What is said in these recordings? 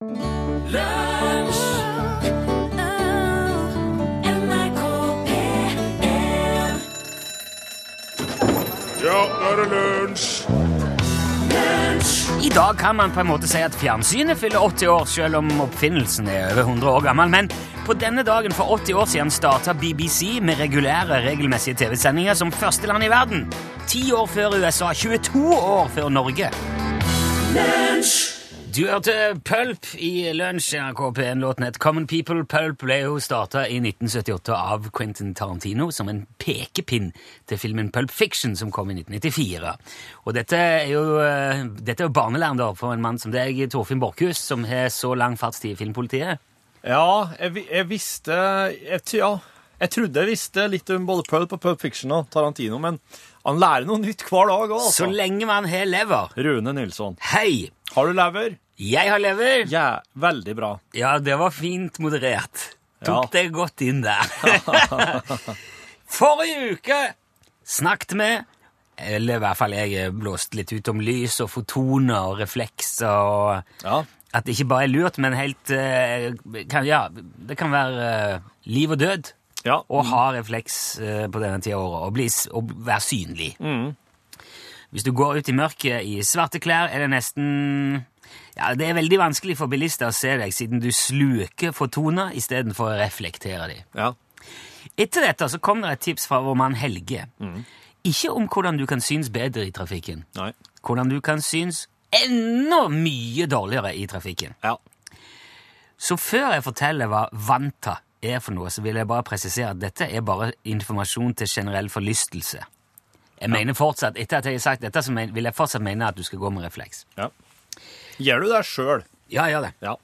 Ja, nå er det lunsj! I dag kan man på en måte si at fjernsynet fyller 80 år, selv om oppfinnelsen er over 100 år gammel. Men på denne dagen for 80 år siden starta BBC med regulære, regelmessige TV-sendinger som første land i verden. Ti år før USA, 22 år før Norge. Du hørte Pulp i Lunsj, NRK P1-låten het Common People. Pulp ble jo starta i 1978 av Quentin Tarantino som en pekepinn til filmen Pulp Fiction, som kom i 1994. Og dette er jo, eh, dette er jo barnelæren da, for en mann som deg, Torfinn Borchhus, som har så lang fartstid i filmpolitiet. Ja, jeg, jeg visste jeg, Ja, jeg trodde jeg visste litt om både Pulp og Pulp Fiction og Tarantino, men han lærer noe nytt hver dag Også. Så altså. lenge man har lever. Rune Nilsson. Hei! Har du lever? Jeg har lever. Ja, veldig bra. Ja, det var fint moderert. Tok Ja. det godt inn der. Forrige uke snakket vi, eller i hvert fall jeg blåste litt ut om lys og fotoner og reflekser og Ja. at det ikke bare er lurt, men helt eh, kan, Ja, det kan være eh, liv og død ja. å ha refleks eh, på denne tida av året og, være synlig. Hvis du går ut i mørket i svarte klær, er det nesten ja, Det er veldig vanskelig for bilister å se deg, siden du sluker fotoner istedenfor å reflektere dem. ja. Etter dette så kom det et tips fra vår mann Helge. Ikke om hvordan du kan synes bedre i trafikken. Nei. Hvordan du kan synes enda mye dårligere i trafikken. Ja. Så før jeg forteller hva Vanta er for noe, så vil jeg bare presisere at dette er bare informasjon til generell forlystelse. Jeg mener fortsatt, Etter at jeg har sagt dette, så vil jeg fortsatt mene at du skal gå med refleks. ja. Gjør du det sjøl? Ja, jeg gjør det. Ja.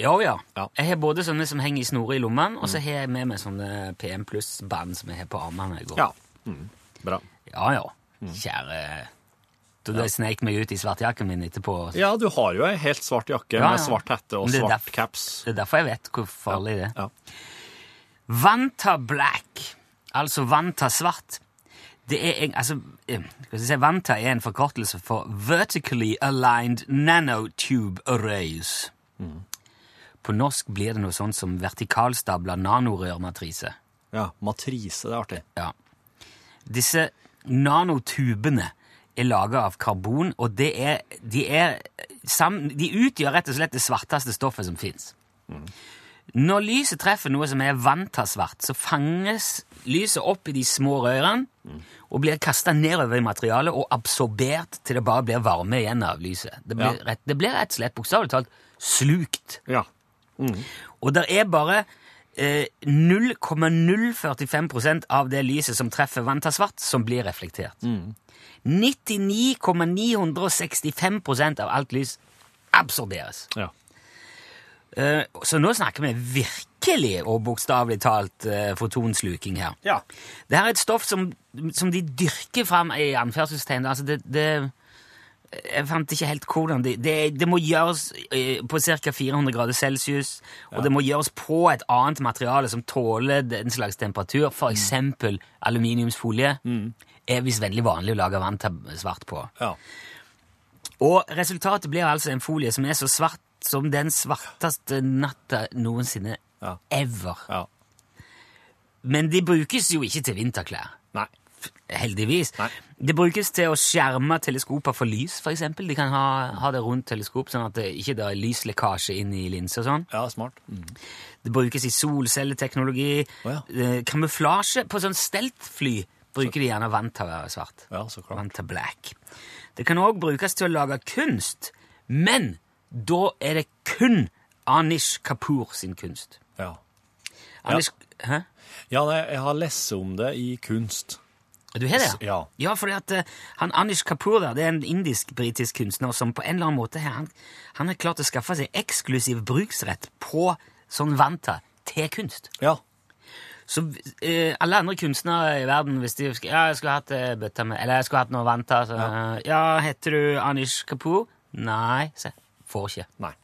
Ja, ja. Ja. Jeg har både sånne som henger i snorer i lommene, og så har jeg med meg sånne PM Pluss-band som jeg har på armene. i går. Ja. Mm. Bra. ja. ja. Kjære Da jeg sneik meg ut i svartjakken min etterpå. Ja, du har jo ei helt svart jakke Ja, ja. med svart hette og svart derf- caps. Det er derfor jeg vet hvor farlig det er. Ja. Vanta black, altså Vanta svart, det er en, altså, eh, si, Vanta er en forkortelse for Vertically Aligned Nanotube Arrays. På norsk blir det noe sånt som vertikalstabla nanorørmatrise. ja. Matrise, det er artig. Ja. Disse nanotubene er laga av karbon, og det er, de, er sam, de utgjør rett og slett det svarteste stoffet som fins. Når lyset treffer noe som er vantasvart, så fanges lyset opp i de små rørene og blir kasta nedover i materialet og absorbert til det bare blir varme igjen av lyset. Det blir, Ja. rett, det blir rett og slett bokstavelig talt slukt. Ja. Og det er bare eh, 0,045% av det lyset som treffer vantasvart, som blir reflektert. 99,965% av alt lys absorberes. ja. Eh, så nå snakker vi virkelig og bokstavelig talt eh, fotonsluking her. Ja. Det her er et stoff som, som de dyrker fram i anførselstegn. Altså det, det Jeg fant ikke helt hvordan det Det, det må gjøres eh, på ca. 400 grader celsius, og det må gjøres på et annet materiale som tåler den slags temperatur, f.eks. aluminiumsfolie. Er visst veldig vanlig å lage vann til svart på. Ja. Og resultatet blir altså en folie som er så svart som den svarteste natta noensinne Ja. ever. Ja. Men de brukes jo ikke til vinterklær. Nei. Heldigvis. Nei. Det brukes til å skjerme teleskoper for lys, eksempel. De kan ha, ha det rundt teleskop, sånn at det ikke er lyslekkasje inn i linser og sånn. Ja, smart. Det brukes i solcelleteknologi. Oh, ja. Kamuflasje på sånn steltfly bruker de gjerne vann til å være svart. Ja, så klart. Vann til black. Det kan òg brukes til å lage kunst, men da er det kun Anish Kapoor sin kunst. Ja. Anish, Hæ? Ja, nei, jeg har lest om det i kunst. Du har det? Ja. Ja, fordi at eh, han Anish Kapoor der, det er en indisk-britisk kunstner som på en eller annen måte har han, han har klart å skaffe seg eksklusiv bruksrett på sånn vanta til kunst. Ja. Så uh, alle andre kunstnere i verden, hvis de ja, jeg skulle hatt uh, bøtta med, eller jeg skulle hatt noe vanta, så, ja. heter du Anish Kapoor? Nei, se, får ikke. Nei.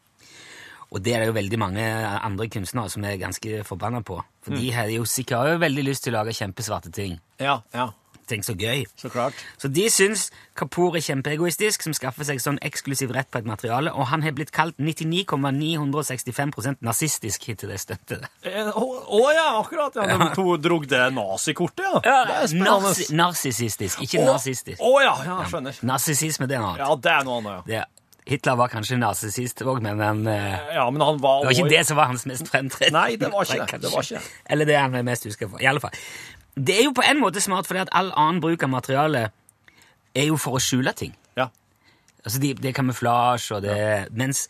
Og det er det jo veldig mange andre kunstnere som er ganske forbanna på. For de har jo sikkert veldig lyst til å lage kjempesvarte ting. Ja, ja. Tenk så gøy. Så klart. Så de syns Kapoor er kjempeegoistisk, som skaffer seg sånn eksklusiv rett på et materiale, og han har blitt kalt 99,965% nazistisk hittil det støttet. Eh, Å å ja, akkurat. Ja. De to drog det nazikortet, ja. ja. det er spennende. narsi- Narsissistisk, ikke Å nazistisk. å ja, ja, skjønner. Narsissisme, det er noe annet. Ja, det er noe annet, ja. Det, Hitler var kanskje narsissist òg, men han, eh, Ja, men han var det var ikke det som var hans mest fremtredende. Nei, det var ikke det. var ikke. Eller det han er mest huska for. I alle fall. Det er jo på en måte smart, fordi at all annen bruk av materiale er jo for å skjule ting. Ja. Altså, det er kamuflasje og det Mens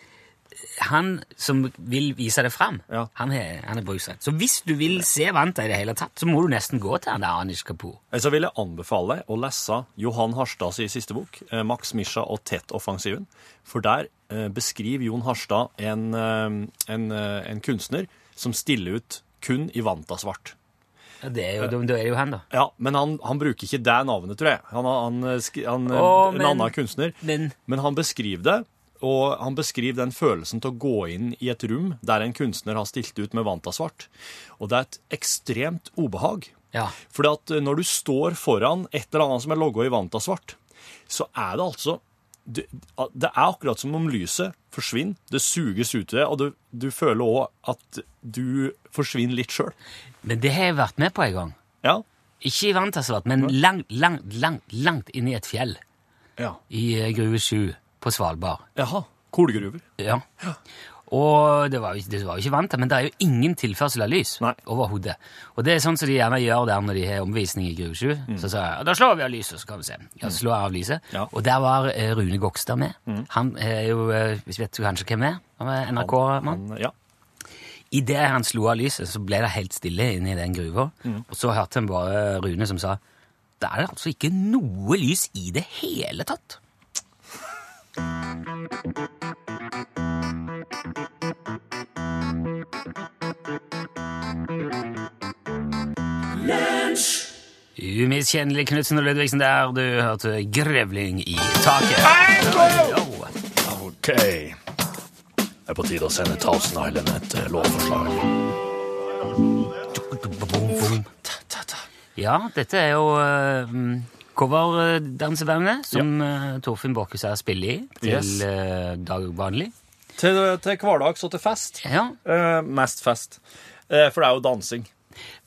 han som vil vise det fram, Ja. han, er, han er bruksrett. Så hvis du vil se Vanta i det hele tatt, så må du nesten gå til han der Anish Kapoor. Så vil jeg anbefale å lese Johan Harstads siste bok, eh, Max Misha og Tet-offensiven. For der eh, beskriver Jon Harstad en, eh, en, eh, en kunstner som stiller ut kun i Vanta-svart. Ja, det er jo, da er jo han, da. Ja, men han, han bruker ikke det navnet, tror jeg. Han, han, eh, han, eh, En men- annen kunstner. Men Men han beskriver det, og han beskriver den følelsen til å gå inn i et rom der en kunstner har stilt ut med vantasvart. Og det er et ekstremt ubehag. ja. Fordi at eh, når du står foran et eller annet som er logga i vantasvart, så er det altså det, det er akkurat som om lyset forsvinner, det suges ut i det, og du, du føler òg at du forsvinner litt sjøl. Men det har jeg vært med på en gang. Ja. Ikke i Vantasvart, men langt, langt, langt, langt inni et fjell ja. i eh, Gruve 7 på Svalbard. Jaha. Kolgruver. Ja. Og det var jo, det var jo ikke vant til, men det er jo ingen tilførsel av lys overhodet. Og det er sånn som de gjerne gjør der når de har omvisning i Gruve 7. Så sa jeg, da slår vi av lyset, så kan vi se. Ja, så slår jeg av lyset. Mm. Ja. Mm. Og der var eh, Rune Gokstad med. Han er jo, eh, hvis vet du kanskje hvem er? Han er NRK-mann. Ja. Idet han slo av lyset, så ble det helt stille inne i den gruva. Mm. Og så hørte han bare Rune som sa det er altså ikke noe lys i det hele tatt. Umiskjennelig Knutsen og Ludvigsen der. Du hørte grevling i taket. OK. Det er på tide å sende Thousand Island et eh, lovforslag. Ja, dette er jo uh, coverdansebandet som ja. Torfinn Borchhus spiller i til Yes. dagvanlig. dag vanlig. Til, til hverdags og til fest. Ja. Eh, mest fest. Eh, for det er jo dansing.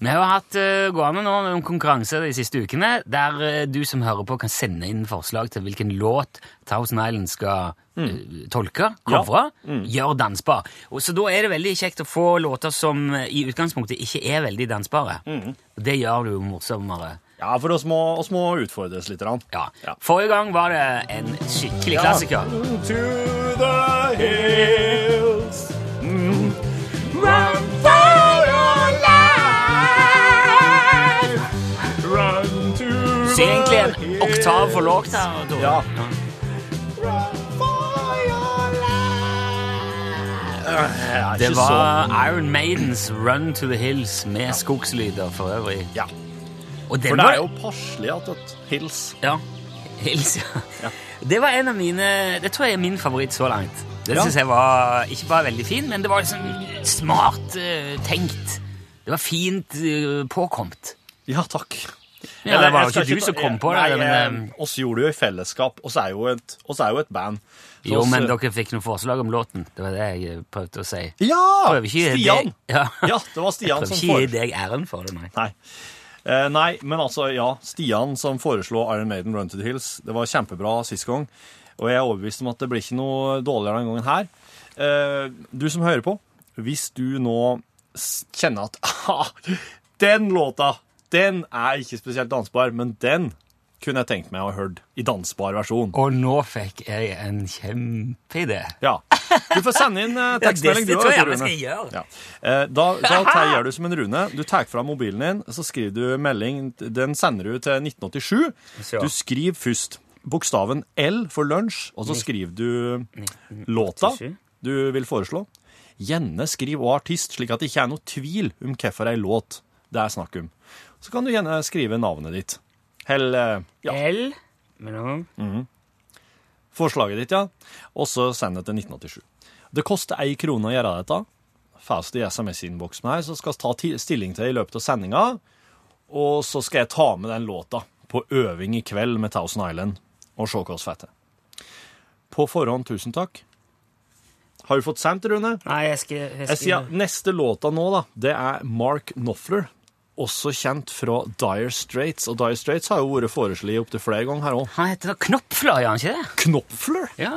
Vi har hatt uh, gående nå en konkurranse de siste ukene, der uh, du som hører på, kan sende inn forslag til hvilken låt Thousand Island skal eh, tolke, Ja. mm. gjøre dansbar. Og, så da er det veldig kjekt å få låter som eh, i utgangspunktet ikke er veldig dansbare. Og det gjør det jo morsommere. Ja, for oss må, oss må utfordres litt. Ja. Ja. Forrige gang var det en skikkelig klassiker. To the hills. Mm. Run for your life Run to the Så egentlig en oktav for lågt her. Ja. Run for your life. Det var Iron Maidens Run to the Hills med skogslyder for øvrig. Ja, for det var- er jo passelig at et hils Ja. Hils, ja. Ja. Det var en av mine Det tror jeg er min favoritt så langt. Det Ja. synes jeg var ikke bare veldig fin, men det var liksom smart uh, tenkt. Det var fint uh, påkomt. Ja, takk. Ja, det var jo jeg ikke du som kom på det, Nei, men, eh, oss gjorde det jo i fellesskap. Oss er jo et, er jo et band. Så Jo, oss, men dere fikk noen forslag om låten. Det var det jeg prøvde å si. Ja! Ikke Stian! deg- Ja. Ja, det var Stian som får Jeg Prøver ikke å gi deg æren for det, nei. Nei. Eh, nei, men altså, ja. Stian som foreslo Iron Maiden Run to the Hills. Det var kjempebra sist gang. Og jeg er overbevist om at det blir ikke noe dårligere denne gangen her. Eh, du som hører på, hvis du nå kjenner at ah, den låta, den er ikke spesielt dansbar, men den kunne jeg tenkt meg å ha hørt i dansbar versjon. Og nå fikk jeg en kjempeidé. Ja. Du får sende inn eh, tekstmelding, du skal Rune. gjøre. Ja. Eh, Da, da tar- gjør du som en Rune. Du tar fra mobilen din, så skriver du melding. Den sender du til 1987. Så. Du skriver først bokstaven L for lunsj, og så skriver du låta du vil foreslå. Gjerne skriv også artist, slik at det ikke er noe tvil om hvorfor ei låt det er snakk om. Så kan du gjerne skrive navnet ditt. Eller ja, L men nå- forslaget ditt, ja. Og så send det til 1987. Det koster én krone å gjøre dette. Fast i SMS-innboksen her, så skal vi ta stilling til det i løpet av sendinga. Og så skal jeg ta med den låta på øving i kveld med Thousand Island og se hva vi får til. På forhånd, tusen takk. Har du fått sendt, Rune? Nei, jeg skal, jeg Jeg sier Neste låta nå, da, det er Mark Knopfler. Også kjent fra Dire Straits. Og Dire Straits har jo vært foreslått opptil flere ganger her òg. Han heter da Knopfler, gjør han ikke det? Knopfler? Ja.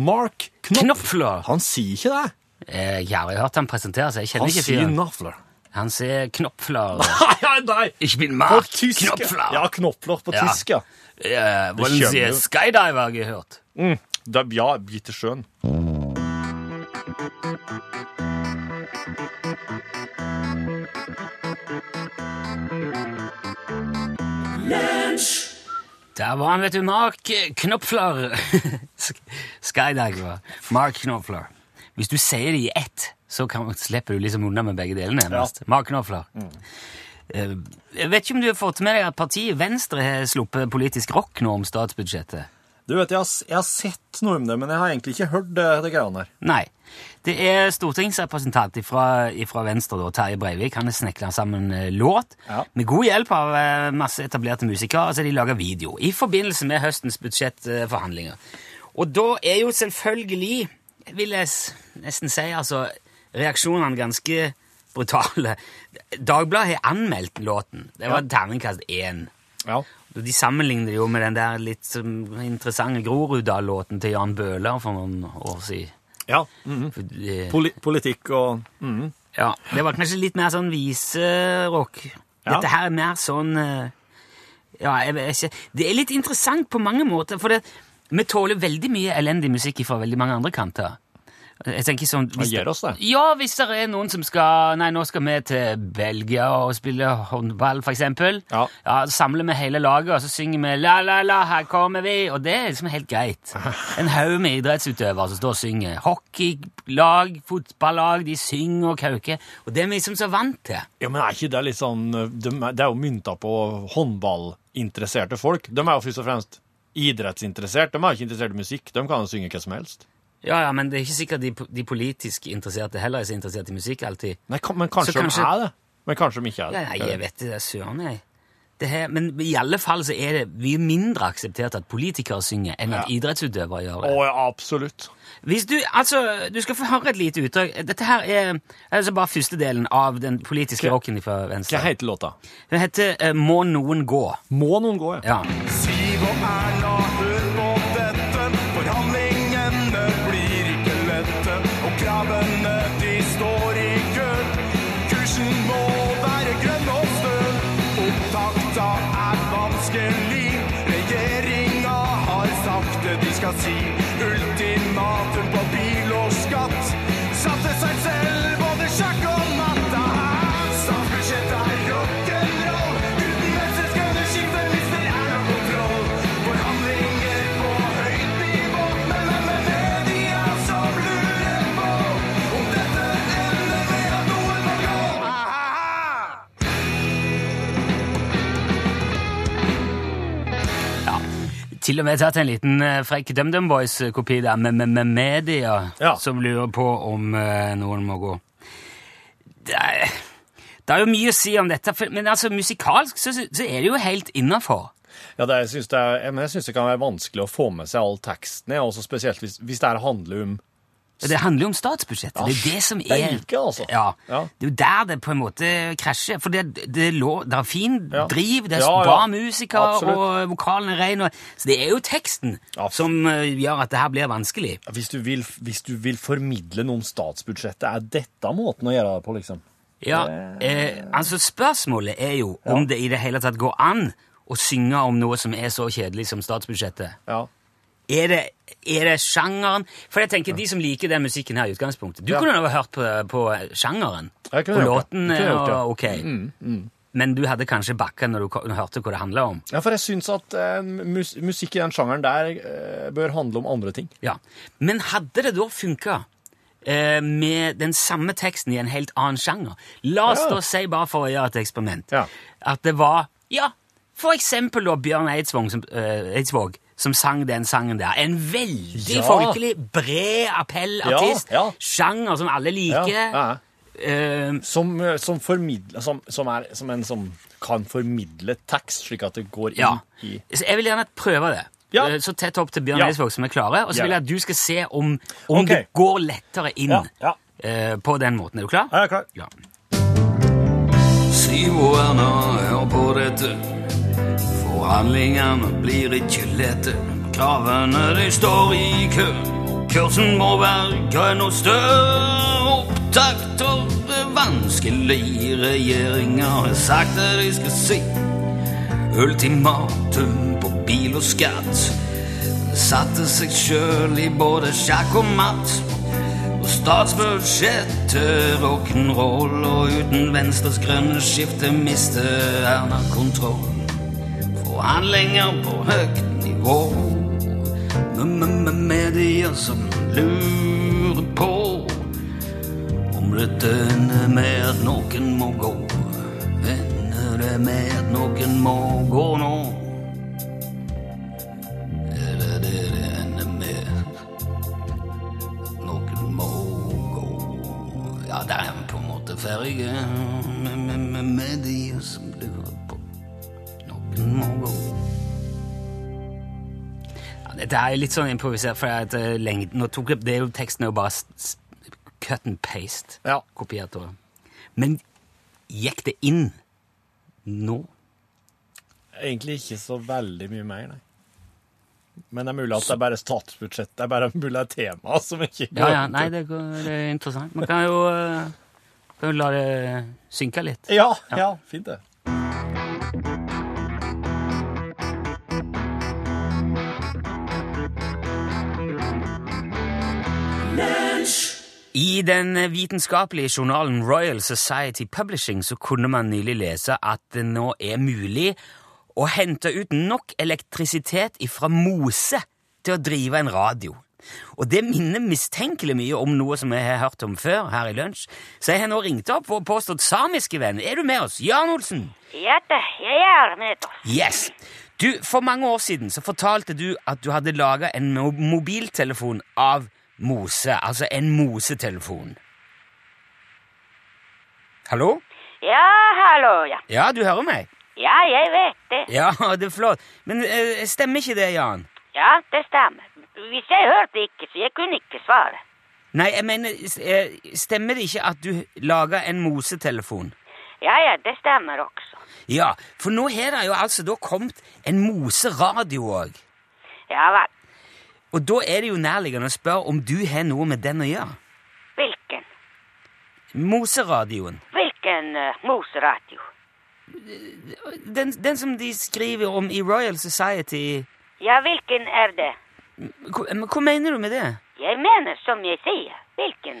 Mark Knopfler. Knopfler. Han sier ikke det. Eh, Jeg har hørt han presentere seg. Jeg Han kjenner ikke sier fyren. Knopfler. Han sier Knopfler. Nei, nei, nei! Ich bin Mark. Knopfler. Ja, Knopfler på Ja. tysk, ja. Eh, Wollen Sie. Skydiver, har jeg hørt. Mm. Det, ja, gitt til sjøen. Der var han, vet du. Mark Knopfler. Skydiver. Mark Knopfler. Hvis du sier det i ett, så kan, slipper du liksom unna med begge delene. Ja. Mark Knopfler. Mm. Jeg vet ikke om du har fått med deg at partiet Venstre har sluppet politisk rock nå om statsbudsjettet? Du vet, jeg har, jeg har sett noe om det, men jeg har egentlig ikke hørt det, det greiene der. Nei. Det er stortingsrepresentant fra, Venstre, da, Terje Breivik. Han har snekra sammen eh, låt Ja. med god hjelp av eh, masse etablerte musikere. Altså de lager video i forbindelse med høstens budsjettforhandlinger. Og da er jo selvfølgelig, vil jeg nesten si, altså reaksjonene ganske brutale. Dagbladet har anmeldt låten. Det var terningkast én. Ja. De sammenligner jo med den der litt sånn interessante Groruddal-låten til Jan Bøhler for noen år siden. ja. Mm -hmm. eh, Poli politikk og mhm. ja, det var kanskje litt mer sånn viserock. Ja. Dette her er mer sånn eh, Ja, jeg vet ikke Det er litt interessant på mange måter, for det, vi tåler veldig mye elendig musikk fra veldig mange andre kanter. Jeg tenker sånn hvis gjør oss det? Ja, hvis det er noen som skal Nei, nå skal vi til Belgia og spille håndball, for eksempel. Ja. ja så samler vi hele laget, og så synger vi La, la, la, her kommer vi. Og det er liksom helt greit. En haug med idrettsutøvere som står og synger. Hockeylag, fotballag, de synger og kauker. Og det er vi liksom så vant til. Ja, men er ikke det litt sånn Det er jo mynta på håndballinteresserte folk. De er jo først og fremst idrettsinteressert. De er jo ikke interessert i musikk. De kan jo synge hva som helst. Ja, ja, Men det er ikke sikkert de, de politisk interesserte heller er så interessert i musikk alltid. Nei, kan, men kanskje, kanskje- de er det. Men kanskje de ikke er det. Nei, jeg vet det, det søren, jeg. Det her, men i alle fall så er det vi er mindre akseptert at politikere synger enn at Ja. idrettsutøvere gjør Å, det. ja, absolutt. Hvis du, altså, du skal få høre et lite utdrag. Dette her er altså bare første delen av den politiske Hva- rocken fra Hva heter låta? Den heter uh, Må noen gå. Må noen gå, ja. Ja. Siv og Erna, hør på og kravene de står i kø. Kursen må være grønn og stø. Opptakta er vanskelig. Regjeringa har sagt det de skal si. Ultimatum Til og med tatt en liten eh, frekk DumDum Boys-kopi der med, med, med media Ja. som lurer på om uh, noen må gå. Det er, det er jo mye å si om dette, for, men altså musikalsk så, så er det jo helt innafor. Ja, det, jeg syns det, er- det kan være vanskelig å få med seg all teksten, også spesielt hvis, hvis det handler om Det handler jo om statsbudsjettet. det er det som er ikke, altså. Ja. Ja. Det er jo der det på en måte krasjer. For det, det, lå, det er fin Ja. driv, det er Ja, ja. bra musikere, og vokalen er ren. Så det er jo teksten Ja. som eh, gjør at det her blir vanskelig. hvis du, vil, hvis du vil formidle noe om statsbudsjettet, er dette måten å gjøre det på, liksom? Ja, eh, altså Spørsmålet er jo om det i det hele tatt går an å synge om noe som er så kjedelig som statsbudsjettet. Ja. Er det, er det sjangeren? For jeg tenker De som liker den musikken her i utgangspunktet Du Ja. kunne jo hørt på, på sjangeren. Jeg kunne på låten Jeg kunne og, det. Mm, ok. Men du hadde kanskje bakka når du hørte hva det handla om. Ja, for jeg syns at eh, mus musikk i den sjangeren der eh, bør handle om andre ting. Ja. Men hadde det da funka eh, med den samme teksten i en helt annen sjanger? La oss Ja. da si, bare for å gjøre et eksperiment, Ja. at det var Ja, for eksempel da Bjørn Eidsvåg som, eh, Eidsvåg, som sang den sangen der. En veldig Ja. folkelig, bred appellartist. Ja, ja. Sjanger som alle liker. Ja, ja. eh, Som, eh, som, formidler, som, som, er, som en som kan formidle tekst, slik at det går inn i Så jeg vil gjerne prøve det. Ja. Eh, Så tett opp til Bjørn Ja. Eidsvåg som er klare, og så Ja. vil jeg at du skal se om, om okay. det går lettere inn Ja, ja. eh, på den måten. Er du klar? Ja, jeg er klar. Ja. Siv og Erna, hør på dette. Forhandlingene blir ikke lette. Kravene de står i kø. Kursen må være grønn og stø. Opptakter er vanskelig. Regjeringa har sagt det de skal si. Ultimatum på bil og skatt. Satte seg sjøl i både sjakk og matt. Og statsbudsjettet rock'n'roll, og uten Venstres grønne skifte mister Erna kontroll. Forhandlinger på høyt nivå. Med medier som lurer på om dette ender med at noen må gå. Ender det med at noen må gå nå? Er Dette er litt sånn improvisert, for at uh, lengden Nå tok det er jo teksten er jo bare cut and paste. Ja. Kopiert over. Men gikk det inn nå? Egentlig ikke så veldig mye mer, nei. Men det er mulig at det er bare statsbudsjett. Det er bare mulig det er tema som ikke Ja, ja, nei, det, går, det er interessant. Man kan jo, eh, kan jo la det synke litt. Ja, ja, fint det. I den vitenskapelige journalen Royal Society Publishing så kunne man nylig lese at det nå er mulig å hente ut nok elektrisitet ifra mose til å drive en radio. Og det minner mistenkelig mye om noe som jeg har hørt om før her i lunsj. Så jeg har nå ringt opp vår påstått samiske venn. Er du med oss? Jan Olsen? Ja jeg er med oss. Yes! Du, For mange år siden så fortalte du at du hadde laga en mobiltelefon av mose. Altså en mosetelefon. Hallo? Ja, hallo, ja. Ja, du hører meg? Ja, jeg vet det. Ja, det er flott. Men eh, stemmer ikke det, Jan? Ja, det stemmer. Hvis jeg hørte ikke, så jeg kunne ikke svare. Nei, jeg mener, eh, stemmer det ikke at du laga en mosetelefon? Ja, ja, det stemmer også. Ja, for nå har det jo altså da kommet en moseradio òg. Ja vel. Og da er det jo nærliggende å spørre om du har noe med den å gjøre. Hvilken? Moseradioen. Hvilken uh, moseradio? Den, den som de skriver om i Royal Society Ja, hvilken er det? Hva, men hva mener du med det? Jeg mener som jeg sier. Hvilken?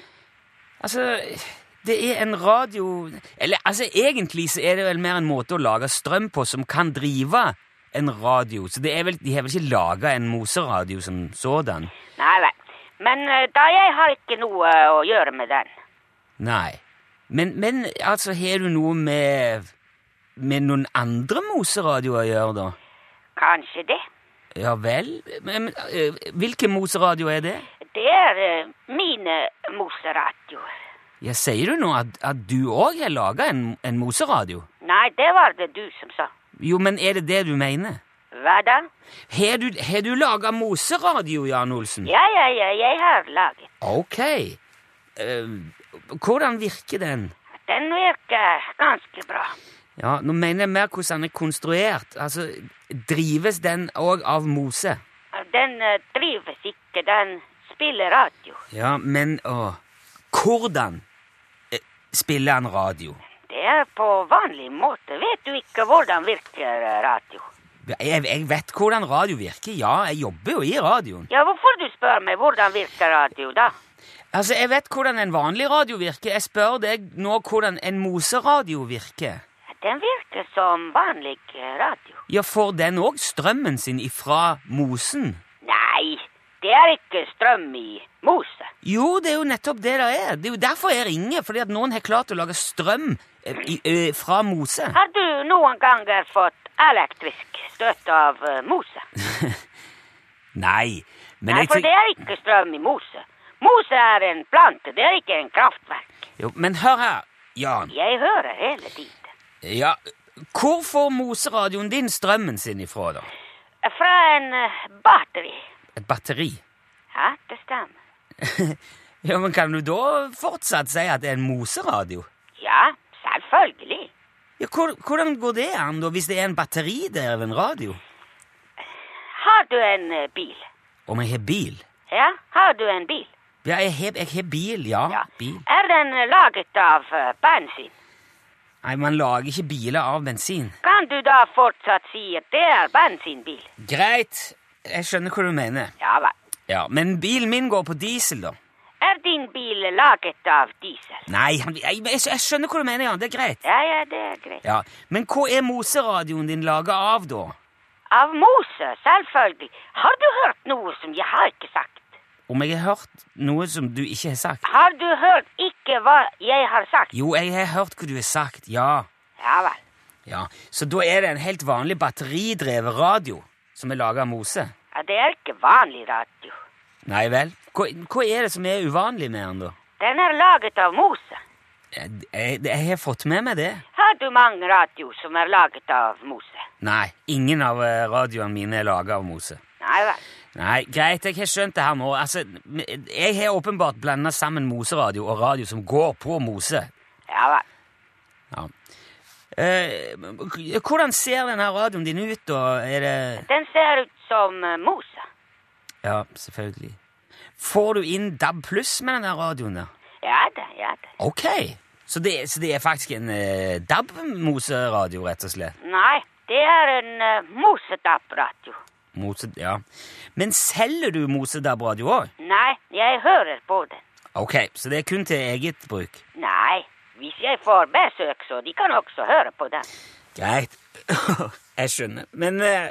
Altså, det er en radio Eller altså, egentlig så er det vel mer en måte å lage strøm på som kan drive en radio. Så det vel, de har vel ikke laga en moseradio som sådan? Nei vel. Men uh, da jeg har ikke noe uh, å gjøre med den. Nei. Men, men altså, har du noe med med noen andre moseradioer å gjøre, da? Kanskje det. Ja vel? Men, men, eh, hvilken moseradio er det? Det er mine moseradioer. Ja, Sier du nå at, at du òg har laga en, en moseradio? Nei, det var det du som sa. Jo, men er det det du mener? Hva da? Har du, har du laga moseradio, Jan Olsen? Ja, ja, ja, jeg har laget. Ok. Eh, hvordan virker den? Den virker ganske bra. Ja, Nå mener jeg mer hvordan den er konstruert. Altså, Drives den òg av mose? Den eh, drives ikke, den spiller radio. Ja, men å, Hvordan eh, spiller han radio? Det er på vanlig måte. Vet du ikke hvordan virker radio? Jeg, jeg vet hvordan radio virker. Ja, jeg jobber jo i radioen. Ja, hvorfor du spør meg hvordan virker radio da? Altså, Jeg vet hvordan en vanlig radio virker. Jeg spør deg nå hvordan en moseradio virker. Den virker som vanlig radio. Ja, Får den òg strømmen sin ifra mosen? Nei, det er ikke strøm i mose. Jo, det er jo nettopp det det er. Det er jo derfor jeg ringer, fordi at noen har klart å lage strøm fra mose. Har du noen ganger fått elektrisk støt av mose? Nei, men Nei, jeg for det er ikke strøm i mose. Mose er en plante, det er ikke en kraftverk. Jo, men hør her, Jan. Jeg hører hele tiden. Ja, hvor får moseradioen din strømmen sin ifra, da? Fra en batteri. Et batteri? Ja, det stemmer. Ja, men kan du da fortsatt si at det er en moseradio? Ja, selvfølgelig. Ja, hvor- hvordan går det an, da, hvis det er en batteri der ved en radio? Har du en eh, bil? Om jeg har bil? Ja, har du en bil? Ja, jeg har, jeg har bil, ja. Ja. Bil. Er den eh, laget av eh, bensin? Nei, man lager ikke biler av bensin. Kan du da fortsatt si at det er bensinbil? Greit, jeg skjønner hva du mener. Ja vel. Ja, Men bilen min går på diesel, da. Din bil laget av diesel? Nei, han- jeg, jeg, jeg skjønner hva du mener, Jan. Det er greit. Ja, ja, det er greit. Ja, Men hva er moseradioen din laga av, da? Av mose, selvfølgelig. Har du hørt noe som jeg har ikke sagt? Om jeg har hørt noe som du ikke har sagt? Har du hørt ikke hva jeg har sagt? Jo, jeg har hørt hva du har sagt, ja. Ja vel. Ja, Så da er det en helt vanlig batteridrevet radio som er laga av mose? Ja, det er ikke vanlig radio. Nei vel? Hva, hva er det som er uvanlig med den, da? Den er laget av mose. Jeg, jeg, jeg har fått med meg det. Har du mange radio som er laget av mose? Nei, ingen av eh, radioene mine er laget av mose. Nei vel. Nei, greit, jeg har skjønt det her nå. Altså, jeg har åpenbart blanda sammen moseradio og radio som går på mose. Ja vel. Ja. Eh, hvordan ser denne radioen din ut, da? Er det Den ser ut som eh, mose. Ja, selvfølgelig. Får du inn DAB pluss med denne radioen der? Ja da, ja da. Ok, så det, så det er faktisk en uh, DAB-moseradio, rett og slett? Nei, det er en uh, mosedab-radio. Mose, ja. Men selger du mosedab-radio òg? Nei, jeg hører på den. Ok, så det er kun til eget bruk? Nei, hvis jeg får besøk, så de kan også høre på den. Greit. jeg skjønner. Men eh,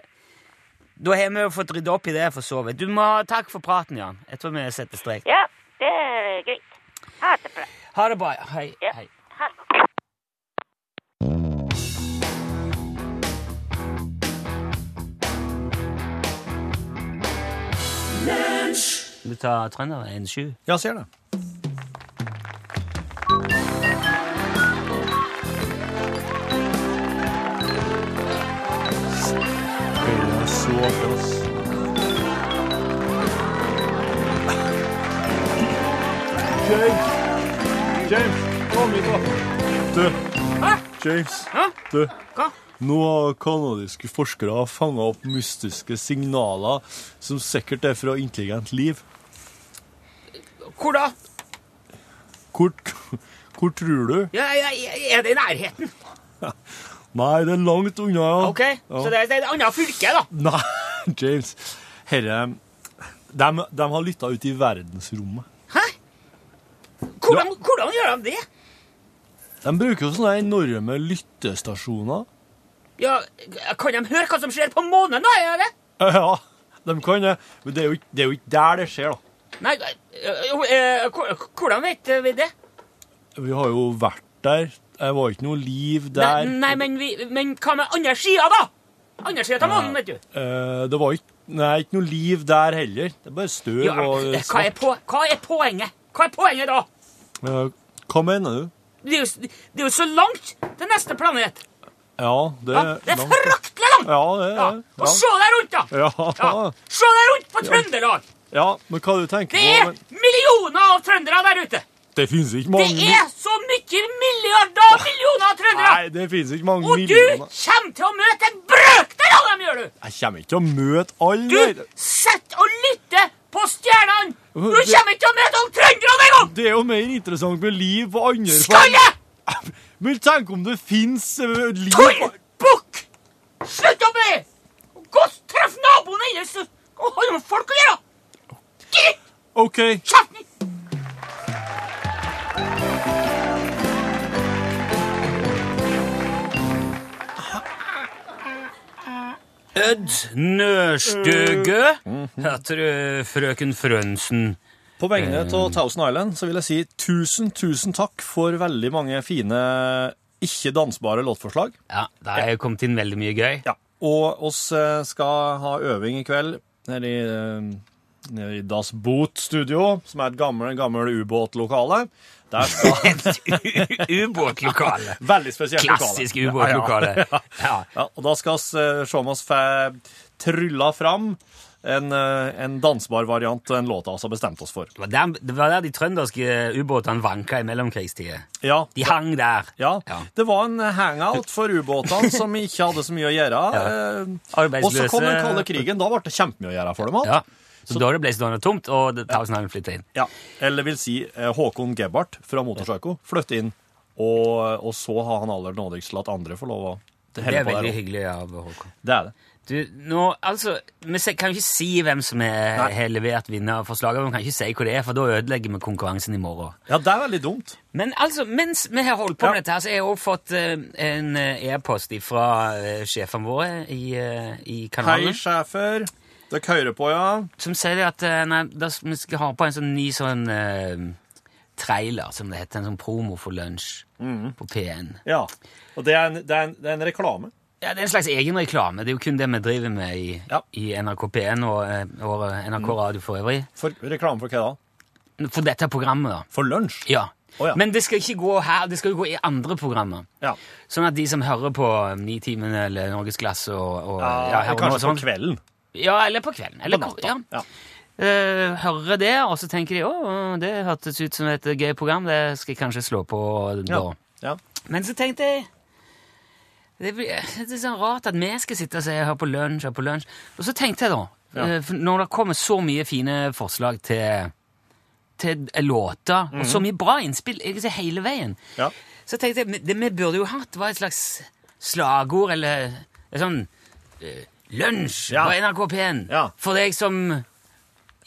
da har vi jo fått rydda opp i det, for så vidt. Du må ha takk for praten, Jan. Jeg tror vi setter strek. Ja, det er greit. Ha det bra. Ha det bra. Hei. Ja. Hei. Ha. Du tar Trønderveien 1-7. Ja, ser det. Så oss. James! James, kom hit, da. Du, Hæ? James. Hæ? Du. Hva? Nå har kanadiske forskere fanga opp mystiske signaler som sikkert er fra intelligent liv. Hvor da? Hvor, hvor tror du? Ja, ja, ja, er det i nærheten? Nei, det er langt unna, ja. Ok, så det er et annet fylke, da. Nei, James. Herre De, de har lytta ut i verdensrommet. Hæ? Hvordan, hvordan gjør de det? De bruker jo sånne enorme lyttestasjoner. Ja, Kan de høre hva som skjer på månen, da? Er det? Ja, de kan det. Men det er jo, det er jo ikke der det skjer, da. Nei, øh, øh, øh, hvordan vet vi det? Vi har jo vært der. Det var ikke noe liv der. nei men, vi, men hva med andre sida, da? Andre sida av månen, vet du. Eh, det var ikke, nei, ikke noe liv der heller. Det er bare støv Ja, og hva, er på, hva er poenget? Hva er poenget da? Eh, hva mener du? Det er, jo, det er jo så langt til neste planet. Ja, det, Ja, det er fryktelig langt! Ja, det er Ja. Og se deg rundt, da! Ja. Ja. Se deg rundt på Trøndelag! ja, men hva du tenker Det er millioner av trøndere der ute! Det finnes ikke mange Det er så mye milliarder og millioner trøndere! Nei, det finnes ikke mange Og du kommer til å møte en brøkdel av dem, gjør du! Jeg kommer ikke til å møte alle. Du sitter og lytter på stjernene! Du Det- kommer ikke til å møte alle trønderne engang! Det er jo mer interessant med liv på andre Skal jeg? Men tenk om det fins liv Tull! Bukk! Slutt opp med det! Gå og treff naboen hennes og hold med folk å gjøre! Gitt! OK. Kjeften! Ødd Nørstøgø. Hørte du frøken Frønsen? På vegne av Thousand Island så vil jeg si tusen, tusen takk for veldig mange fine ikke-dansbare låtforslag. Ja, det er kommet inn veldig mye gøy. Ja. Og oss eh, skal ha øving i kveld nede i, eh, nede i Das Boot Studio, som er et gammelt, gammel ubåtlokale. Der skal Et ubåtlokale. Veldig spesielt lokale. Klassisk ubåtlokale. Ja, ja. Ja. Og da skal vi uh, se om vi får trylla fram en, eh, en dansbar variant av den låta vi har bestemt oss for. Det var der, det var der de trønderske ubåtene vanka i mellomkrigstida. Ja, De hang der. ja. Ja. det var en hangout for ubåtene som ikke hadde så mye å gjøre. Ja. Og så kom den kalde krigen. Da ble det kjempemye å gjøre for dem Alt. Ja. Så, da det ble stående tomt, og det- Island flytta inn. Ja, eller vil si eh, Håkon Gebhardt fra Motorpsycho flytter inn, og, og så har han aller nådigst latt andre få lov å Det helle er på der veldig også. hyggelig av Håkon. Det er det. Du, nå, altså, Vi kan jo ikke si hvem som er, har levert vinnerforslaget. Vi kan ikke si hva det er, for da ødelegger vi konkurransen i morgen. Ja, det er veldig dumt. Men altså, mens vi har holdt på Ja. med dette, her, så har jeg også fått uh, en eh, e-post fra uh, sjefene våre i, uh, i Hei, sjefer. Dere hører på, ja? som sier at eh, nei, vi skal ha på en sånn ny sånn eh, trailer, som det heter. En sånn promo for lunsj mm. på P1. Ja. Og det er en, det er en, det er en reklame. Ja, Det er en slags egen reklame. Det er jo kun det vi driver med i, Ja. i NRK P1 og, eh, og NRK Radio for øvrig. For, reklame for hva da? For dette programmet, da. For lunsj? Ja. Oh, ja. Men det skal ikke gå her, det skal jo gå i andre programmer. Ja. Sånn at de som hører på Nitimen eller Norgesklasse og, og ja, ja, kanskje sånn, på kvelden. Ja, eller på kvelden. Eller, På natta. Ja. Eh, hører det, og så tenker de å, det hørtes ut som et gøy program, det skal jeg kanskje slå på da. Ja. ja. Men så tenkte jeg det, blir, det er sånn rart at vi skal sitte og si hør på lunsj, hør på lunsj. Og så tenkte jeg da, eh, når det kommer så mye fine forslag til, til låter, og så mye bra innspill ser hele veien, Mhm. Ja. så tenkte jeg det vi burde jo hatt, var et slags slagord, eller et sånn eh, lunsj Ja. på NRK P1 Ja. for deg som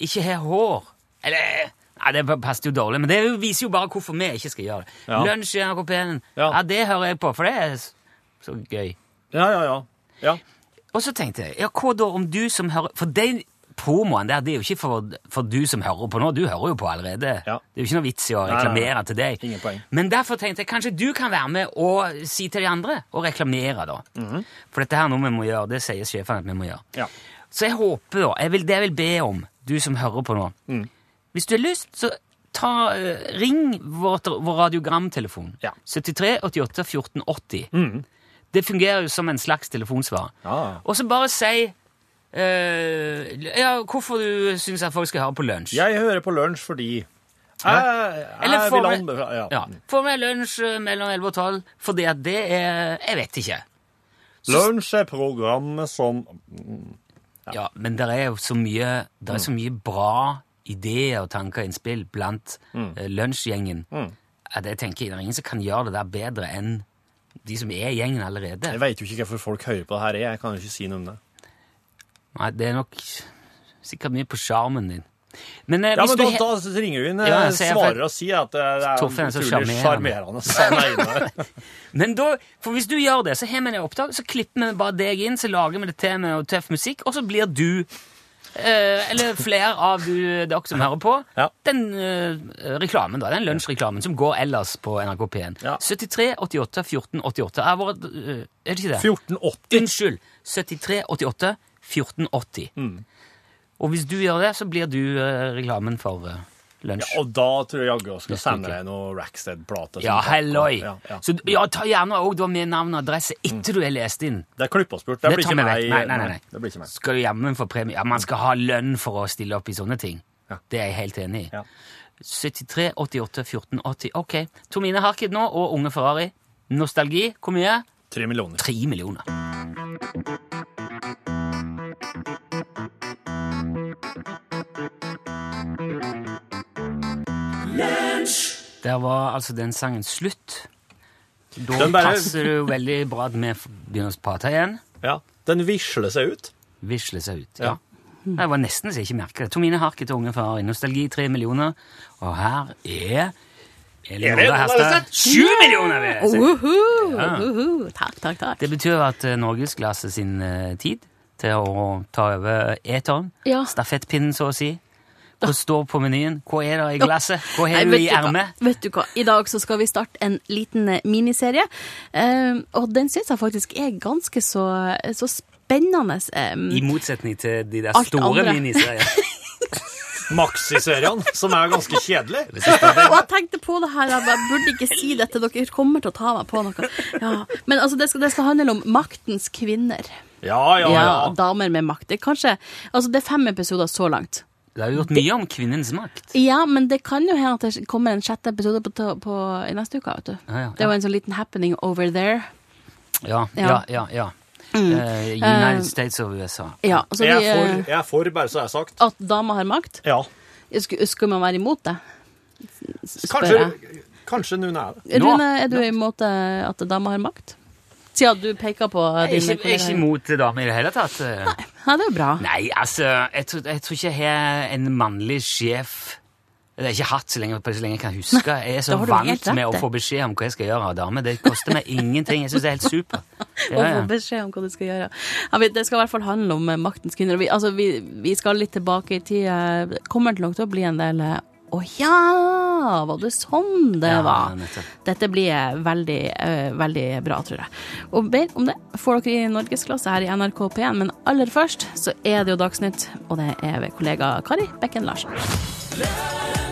ikke har hår. Eller Nei, det passet jo dårlig, men det er viser jo bare hvorfor vi ikke skal gjøre det. Ja. Lunsj i NRK P1, Ja. det hører jeg på, for det er så gøy. Ja, ja, ja. ja. Og så tenkte jeg, ja, hva da om du som hører For den promoen der, det er jo ikke for, for du som hører på nå, du hører jo på allerede. Ja. Det er jo ikke noe vits i å Nei, nei, reklamere nei. til deg. Men derfor tenkte jeg, kanskje du kan være med og si til de andre, og reklamere da. For dette her er noe vi må gjøre, det sier sjefen at vi må gjøre. Ja. Så jeg håper da, jeg vil, det jeg vil be om, du som hører på nå, Mm. hvis du har lyst, så ta, eh, ring vår, vår radiogramtelefon. Ja. 73 88 14 80. Det fungerer jo som en slags telefonsvar. Ja. Og så bare si ja, hvorfor du syns at folk skal høre på lunsj. Jeg hører på lunsj fordi jeg, Eller jeg får vil vi- anbefale ja. Ja. Får vi lunsj eh, mellom 11 og 12, fordi at det er Jeg vet ikke. Lunsj er programmet som Ja, men det er jo så mye, Det er så mye bra ideer og tanker og innspill blant eh, lunsjgjengen at jeg tenker det er ingen som kan gjøre det der bedre enn de som er i gjengen allerede. Jeg veit jo ikke hvorfor folk hører på det her. Jeg kan jo ikke si noe om det. Nei, det er nok sikkert mye på sjarmen din. Men, eh, Ja, men da, da ringer du inn, Ja, eh, svarer og sier at det er utrolig sjarmerende. Er inne. Men da, for hvis du gjør det, så har vi det opptak, så klipper vi bare deg inn, så lager vi det til med tøff musikk, og så blir du, eh, eller flere av du, dere som hører på, Ja. den eh, reklamen da, den lunsjreklamen som går ellers på NRK P1. Ja. 73 88 14 88. Er, vårt, eh, er det ikke det? 1480. Unnskyld. 73 88 14 80. Mm. Og hvis du gjør det, så blir du eh, reklamen for uh, lunsj. Og da tror jeg jaggu jeg skal sende deg noe Rackstead-plate. Ja, takk. halloi! Ja, ja. Så ja, ta gjerne òg med navn og adresse etter du har lest inn. Det er klippespurt. Det, Det blir tar ikke vi meg. vekk. Nei, nei, nei, nei. Det blir ikke meg. Skal du jammen få premie? Ja, man skal ha lønn for å stille opp i sånne ting. Ja. Det er jeg helt enig i. Ja. 73 88 14 80. Ok. Tomine Harket nå og Unge Ferrari. Nostalgi. Hvor mye? Tre millioner. Tre millioner. Der var altså den sangen slutt. Da bare- passer det jo veldig bra at vi begynner å prate igjen. Ja. Den visler seg ut. Visler seg ut. Ja. Ja. Det var nesten så jeg ikke merket det. Tomine Harket og Unge Ferrari. Nostalgi tre millioner. Og her er Elin det Nordre Herstad. Sju millioner! vil jeg si. Ja. Takk, takk, takk. Det betyr at Norgesglasset Norgesklasse sin eh, tid til å ta over eteren, Ja. stafettpinnen så å si, hva står på menyen? Hva er det i glasset? Hva Nei, har du i ermet? Vet du hva? I dag så skal vi starte en liten eh, miniserie. Eh, og den syns jeg faktisk er ganske så, så spennende. eh, I motsetning til de der store miniseriene. Maxi-serien, som er ganske kjedelig. Og jeg tenkte på det her, jeg burde ikke si dette, dere kommer til å ta meg på noe. Ja. Men altså, det skal, det skal handle om maktens kvinner. Ja, ja, ja. Damer med makt. Det er kanskje, altså det er fem episoder så langt. Det har jo gjort mye om kvinnens makt. Ja, men det kan jo hende at det kommer en sjette episode på, på, i neste uke, vet du. Ja, ja, Det var en sånn liten happening over there. Ja, Ja. ja, ja. ja. Uh, United States of USA. Ja, altså Jeg er for, eh, jeg er for bare så det er sagt. at damer har makt. Ja. Skulle, skulle man være imot det? Spør Kanskje, jeg. kanskje noen er det. Rune, er du imot eh, at damer har makt? Siden du peker på dine ikke, jeg er ikke kollegaer. imot damer i det hele tatt. Nei, Ja, det er bra. Nei, altså, jeg tror, jeg tror ikke jeg har en mannlig sjef Det har jeg ikke hatt så lenge, så lenge jeg kan huske. Jeg er så vant med å få beskjed om hva jeg skal gjøre av damer. Det koster meg ingenting. Jeg syns det er helt supert. Å Ja, få beskjed om hva du skal gjøre. Ja, det skal i hvert fall handle om eh, maktens kvinner. Vi, altså, vi, vi skal litt tilbake i tid. Kommer Det nok til å bli en del eh, Å ja, var det sånn det Ja, var? Dette blir veldig, uh, veldig bra, tror jeg. Og mer om det får dere i norgesklasse her i NRK P1, men aller først så er det jo Dagsnytt, og det er ved kollega Kari Bekken Larsen.